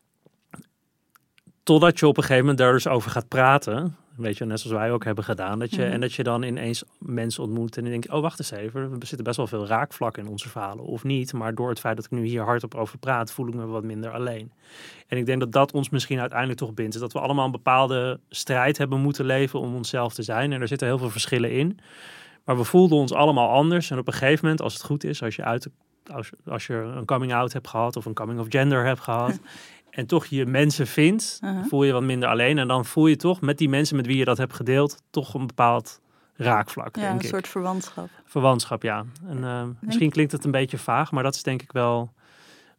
S3: Totdat je op een gegeven moment daar dus over gaat praten. Weet je, net zoals wij ook hebben gedaan. Dat je, mhm. En dat je dan ineens mensen ontmoet en dan denk je, oh wacht eens even, er zitten best wel veel raakvlakken in onze verhalen. Of niet, maar door het feit dat ik nu hier hardop over praat, voel ik me wat minder alleen. En ik denk dat dat ons misschien uiteindelijk toch bindt. Is dat we allemaal een bepaalde strijd hebben moeten leven om onszelf te zijn. En er zitten heel veel verschillen in. Maar we voelden ons allemaal anders. En op een gegeven moment, als het goed is, als je, uit, als, als je een coming out hebt gehad of een coming of gender hebt gehad. en toch je mensen vindt,
S2: Uh-huh.
S3: voel je wat minder alleen. En dan voel je toch met die mensen met wie je dat hebt gedeeld, toch een bepaald raakvlak,
S2: Ja,
S3: denk
S2: een
S3: ik.
S2: soort verwantschap.
S3: Verwantschap, ja. En, eh, misschien klinkt het een beetje vaag, maar dat is denk ik wel.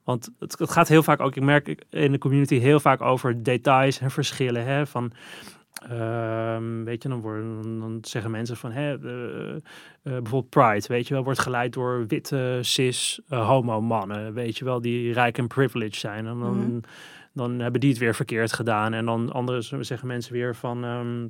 S3: Want het, het gaat heel vaak ook, ik merk in de community heel vaak over details en verschillen. Hè, van, ehm, weet je, dan, worden, dan zeggen mensen van, hè, eh, eh, bijvoorbeeld Pride, weet je wel, wordt geleid door witte, cis, eh, homo mannen, weet je wel, die rijk en privileged zijn. En dan,
S2: Mhm.
S3: dan hebben die het weer verkeerd gedaan. En dan andere zeggen mensen weer van, ehm, eh,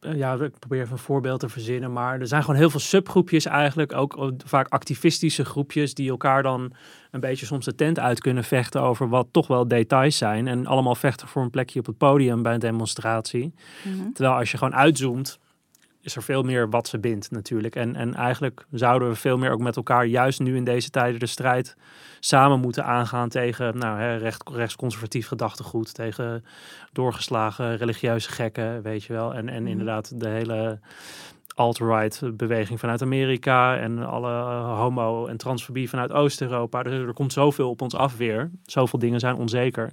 S3: ja, ik probeer even een voorbeeld te verzinnen, maar er zijn gewoon heel veel subgroepjes eigenlijk, ook eh, vaak activistische groepjes die elkaar dan een beetje soms de tent uit kunnen vechten over wat toch wel details zijn en allemaal vechten voor een plekje op het podium bij een demonstratie.
S2: Mhm.
S3: Terwijl als je gewoon uitzoomt, is er veel meer wat ze bindt natuurlijk. En, en eigenlijk zouden we veel meer ook met elkaar, juist nu in deze tijden, de strijd samen moeten aangaan tegen nou, hè, recht, rechtsconservatief gedachtegoed, tegen doorgeslagen religieuze gekken, weet je wel. En, en
S2: Mhm.
S3: inderdaad de hele alt-right beweging vanuit Amerika en alle homo- en transfobie vanuit Oost-Europa. Dus er komt zoveel op ons af weer. Zoveel dingen zijn onzeker.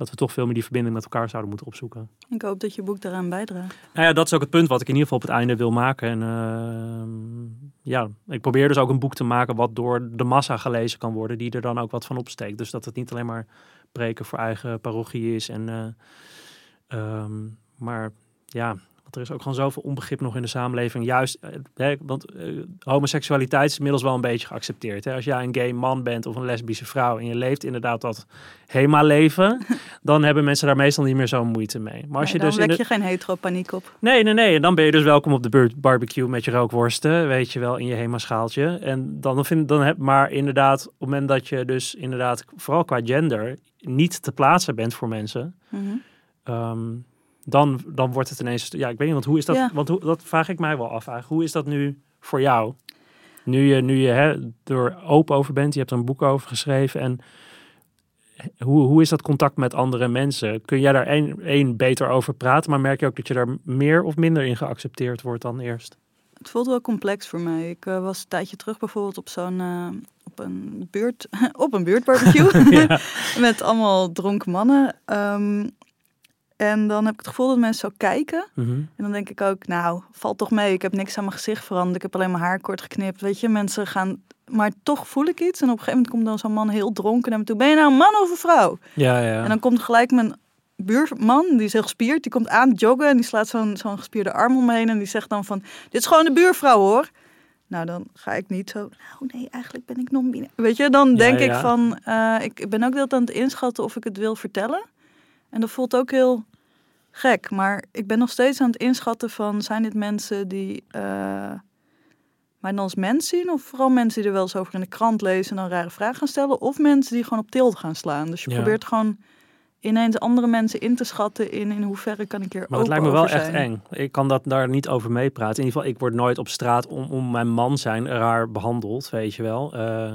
S3: Dat we toch veel meer die verbinding met elkaar zouden moeten opzoeken.
S2: Ik hoop dat je boek daaraan bijdraagt.
S3: Nou ja, dat is ook het punt wat ik in ieder geval op het einde wil maken. En ehm, ja, ik probeer dus ook een boek te maken wat door de massa gelezen kan worden, die er dan ook wat van opsteekt. Dus dat het niet alleen maar preken voor eigen parochie is. En, eh, ehm, maar ja, want er is ook gewoon zoveel onbegrip nog in de samenleving. Juist, eh, hè, want eh, homoseksualiteit is inmiddels wel een beetje geaccepteerd. Hè? Als jij een gay man bent of een lesbische vrouw en je leeft inderdaad dat HEMA-leven, dan hebben mensen daar meestal niet meer zo'n moeite mee. Maar als
S2: Nee,
S3: je
S2: dan
S3: dus
S2: wek
S3: de-
S2: je geen hetero-paniek op.
S3: Nee, nee, nee. En dan ben je dus welkom op de barbecue met je rookworsten, weet je wel, in je Hema-schaaltje. En dan vind dan heb, maar inderdaad, op het moment dat je dus inderdaad, vooral qua gender, niet te plaatsen bent voor mensen,
S2: Mhm.
S3: ehm, dan, dan wordt het ineens, ja, ik weet niet, want hoe is dat,
S2: Ja.
S3: want hoe, dat vraag ik mij wel af eigenlijk. Hoe is dat nu voor jou? Nu je, nu je hè, er open over bent, je hebt er een boek over geschreven en hoe, hoe is dat contact met andere mensen? Kun jij daar één, één beter over praten, maar merk je ook dat je daar meer of minder in geaccepteerd wordt dan eerst?
S2: Het voelt wel complex voor mij. Ik eh, was een tijdje terug bijvoorbeeld op zo'n op een buurt op een buurtbarbecue
S3: Ja.
S2: met allemaal dronken mannen. Ehm, en dan heb ik het gevoel dat mensen zo kijken.
S3: Mhm.
S2: En dan denk ik ook, nou, valt toch mee. Ik heb niks aan mijn gezicht veranderd. Ik heb alleen mijn haar kort geknipt. Weet je, mensen gaan... Maar toch voel ik iets. En op een gegeven moment komt dan zo'n man heel dronken naar me toe. Ben je nou een man of een vrouw?
S3: Ja, ja.
S2: En dan komt gelijk mijn buurman, die is heel gespierd. Die komt aan joggen en die slaat zo'n zo'n gespierde arm om me heen. En die zegt dan van, dit is gewoon de buurvrouw hoor. Nou, dan ga ik niet zo, nou nee, eigenlijk ben ik non Weet je, dan
S3: Ja,
S2: denk ik van, eh, ik ben ook heel aan het inschatten of ik het wil vertellen. En dat voelt ook heel gek. Maar ik ben nog steeds aan het inschatten van, zijn dit mensen die eh, mij dan als mens zien? Of vooral mensen die er wel eens over in de krant lezen en dan rare vragen gaan stellen? Of mensen die gewoon op tilt gaan slaan? Dus je
S3: Ja.
S2: probeert gewoon ineens andere mensen in te schatten in in hoeverre kan ik hier
S3: Maar het lijkt me wel echt eng. Ik kan dat daar niet over meepraten. In ieder geval, ik word nooit op straat om, om mijn man zijn raar behandeld, weet je wel. Eh,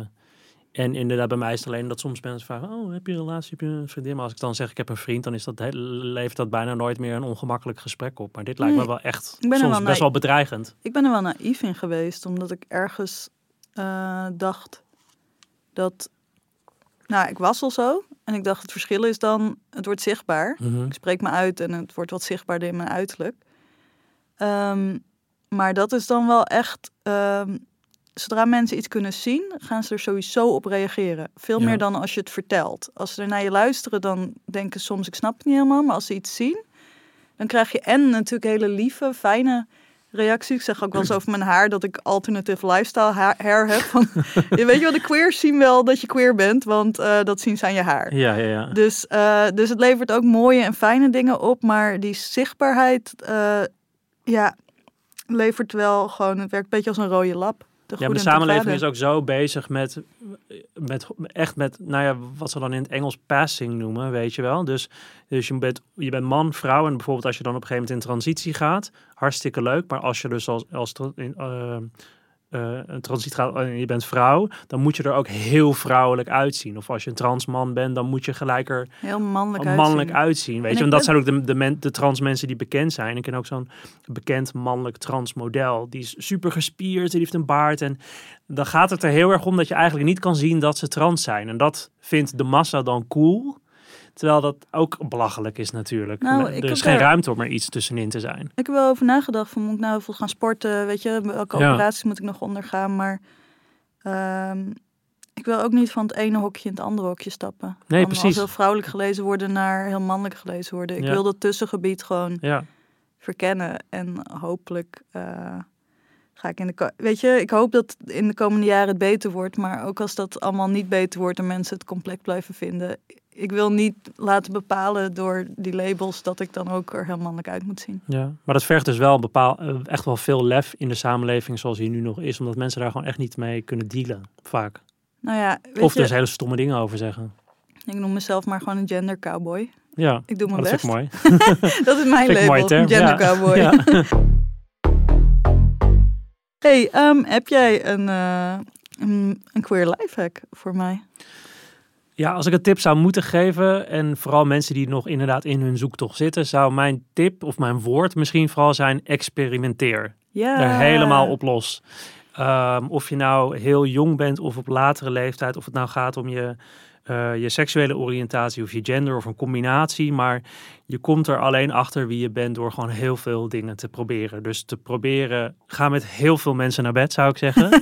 S3: en inderdaad, bij mij is het alleen dat soms mensen vragen: Oh, heb je een relatie? Heb je een vriendin? Maar als ik dan zeg: Ik heb een vriend, dan is dat, levert dat bijna nooit meer een ongemakkelijk gesprek op. Maar dit lijkt me wel echt
S2: ik ben
S3: soms
S2: wel
S3: best wel bedreigend.
S2: Ik ben er wel naïef in geweest, omdat ik ergens eh, dacht dat... Nou, ik was al zo. En ik dacht, het verschil is dan, het wordt zichtbaar.
S3: Mhm.
S2: Ik spreek me uit en het wordt wat zichtbaarder in mijn uiterlijk. Ehm, maar dat is dan wel echt... ehm, zodra mensen iets kunnen zien, gaan ze er sowieso op reageren. Veel
S3: Ja.
S2: meer dan als je het vertelt. Als ze er naar je luisteren, dan denken ze soms, ik snap het niet helemaal. Maar als ze iets zien, dan krijg je en natuurlijk hele lieve, fijne reacties. Ik zeg ook wel eens over mijn haar dat ik alternative lifestyle ha- hair heb. Van, je weet je wel, de queers zien wel dat je queer bent, want eh, dat zien ze aan je haar.
S3: Ja, ja, ja.
S2: Dus, eh, dus het levert ook mooie en fijne dingen op, maar die zichtbaarheid, eh, ja, levert wel gewoon, het werkt een beetje als een rode lap. De
S3: Ja, maar de samenleving is ook zo bezig met, met echt met, nou ja, wat ze dan in het Engels passing noemen, weet je wel. Dus, dus je, bent, je bent man, vrouw en bijvoorbeeld als je dan op een gegeven moment in transitie gaat, hartstikke leuk. Maar als je dus als, als eh, uh, een transitie gaat en je bent vrouw, dan moet je er ook heel vrouwelijk uitzien. Of als je een trans man bent, dan moet je gelijker
S2: heel mannelijk,
S3: mannelijk uitzien. Weet je, want dat zijn ook de, de, de trans mensen die bekend zijn. Ik ken ook zo'n bekend mannelijk trans model. Die is super gespierd, die heeft een baard. En dan gaat het er heel erg om dat je eigenlijk niet kan zien dat ze trans zijn. En dat vindt de massa dan cool. Terwijl dat ook belachelijk is natuurlijk. Nou, er is geen ruimte om er iets tussenin te zijn.
S2: Ik heb wel over nagedacht van moet ik nou gaan sporten? Weet je, welke operaties moet ik nog ondergaan? Maar ehm, ik wil ook niet van het ene hokje in het andere hokje stappen.
S3: Nee, van precies.
S2: heel vrouwelijk gelezen worden naar heel mannelijk gelezen worden. Ik wil dat tussengebied gewoon ja. verkennen. En hopelijk uh, ga ik in de... Weet je, ik hoop dat in de komende jaren het beter wordt. Maar ook als dat allemaal niet beter wordt en mensen het complex blijven vinden ik wil niet laten bepalen door die labels dat ik dan ook er heel mannelijk uit moet zien.
S3: Ja, maar dat vergt dus wel bepaal, eh, echt wel veel lef in de samenleving zoals die nu nog is, omdat mensen daar gewoon echt niet mee kunnen dealen, vaak.
S2: Nou ja,
S3: of er dus hele stomme dingen over zeggen.
S2: Ik noem mezelf maar gewoon een gender cowboy.
S3: Ja,
S2: ik doe mijn
S3: dat
S2: best.
S3: Vind ik
S2: mooi. dat is mijn label, gender cowboy. Ja. hey, um, heb jij een, uh, een, een queer lifehack voor mij?
S3: Ja, als ik een tip zou moeten geven, en vooral mensen die nog inderdaad in hun zoektocht zitten, zou mijn tip of mijn woord misschien vooral zijn: experimenteer.
S2: Ja.
S3: Er helemaal op los. Um, of je nou heel jong bent of op latere leeftijd, of het nou gaat om je, uh, je seksuele oriëntatie of je gender of een combinatie. Maar je komt er alleen achter wie je bent door gewoon heel veel dingen te proberen. Dus te proberen, ga met heel veel mensen naar bed, zou ik zeggen. uh,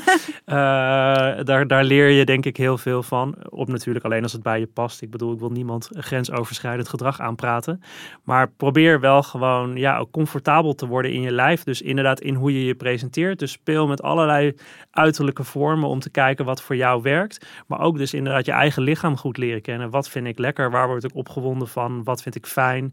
S3: daar, daar leer je denk ik heel veel van. Op natuurlijk alleen als het bij je past. Ik bedoel, ik wil niemand grensoverschrijdend gedrag aanpraten. Maar probeer wel gewoon ja, ook comfortabel te worden in je lijf. Dus inderdaad in hoe je je presenteert. Dus speel met allerlei uiterlijke vormen om te kijken wat voor jou werkt. Maar ook dus inderdaad je eigen lichaam goed leren kennen. Wat vind ik lekker? Waar word ik opgewonden van? Wat vind ik fijn?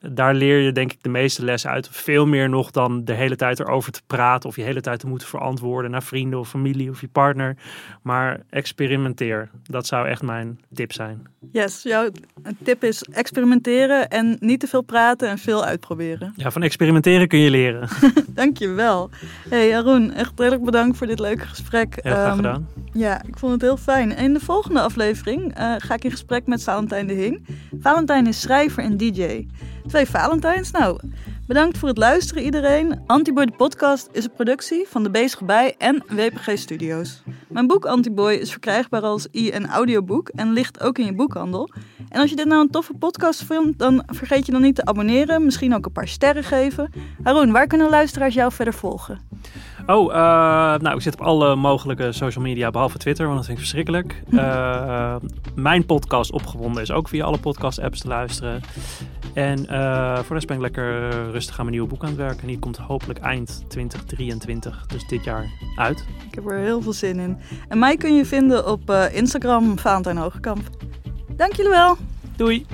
S3: daar leer je denk ik de meeste lessen uit. Veel meer nog dan de hele tijd erover te praten of je hele tijd te moeten verantwoorden naar vrienden of familie of je partner. Maar experimenteer. Dat zou echt mijn tip zijn.
S2: Yes, jouw tip is experimenteren en niet te veel praten en veel uitproberen.
S3: Ja, van experimenteren kun je leren.
S2: Dankjewel. Hey Arun, echt redelijk bedankt voor dit leuke gesprek.
S3: Heel graag ehm, gedaan.
S2: ja, ik vond het heel fijn. In de volgende aflevering uh, ga ik in gesprek met Valentijn de Hing. Valentijn is schrijver en DJ. Twee Valentijns. Nou, bedankt voor het luisteren iedereen. Antiboy de podcast is een productie van De Bezige Bij en WPG Studios. Mijn boek Antiboy is verkrijgbaar als e- en audioboek en ligt ook in je boekhandel. En als je dit nou een toffe podcast vindt, dan vergeet je dan niet te abonneren. Misschien ook een paar sterren geven. Haroon, waar kunnen luisteraars jou verder volgen?
S3: Oh, uh, nou, ik zit op alle mogelijke social media, behalve Twitter, want dat vind ik verschrikkelijk. Uh, mijn podcast Opgewonden is ook via alle podcast-apps te luisteren. En uh, voor de rest ben ik lekker rustig aan mijn nieuwe boek aan het werken. En die komt hopelijk eind 2023, dus dit jaar, uit.
S2: Ik heb er heel veel zin in. En mij kun je vinden op Instagram, Valentijn Hogekamp. Dank jullie wel.
S3: Doei.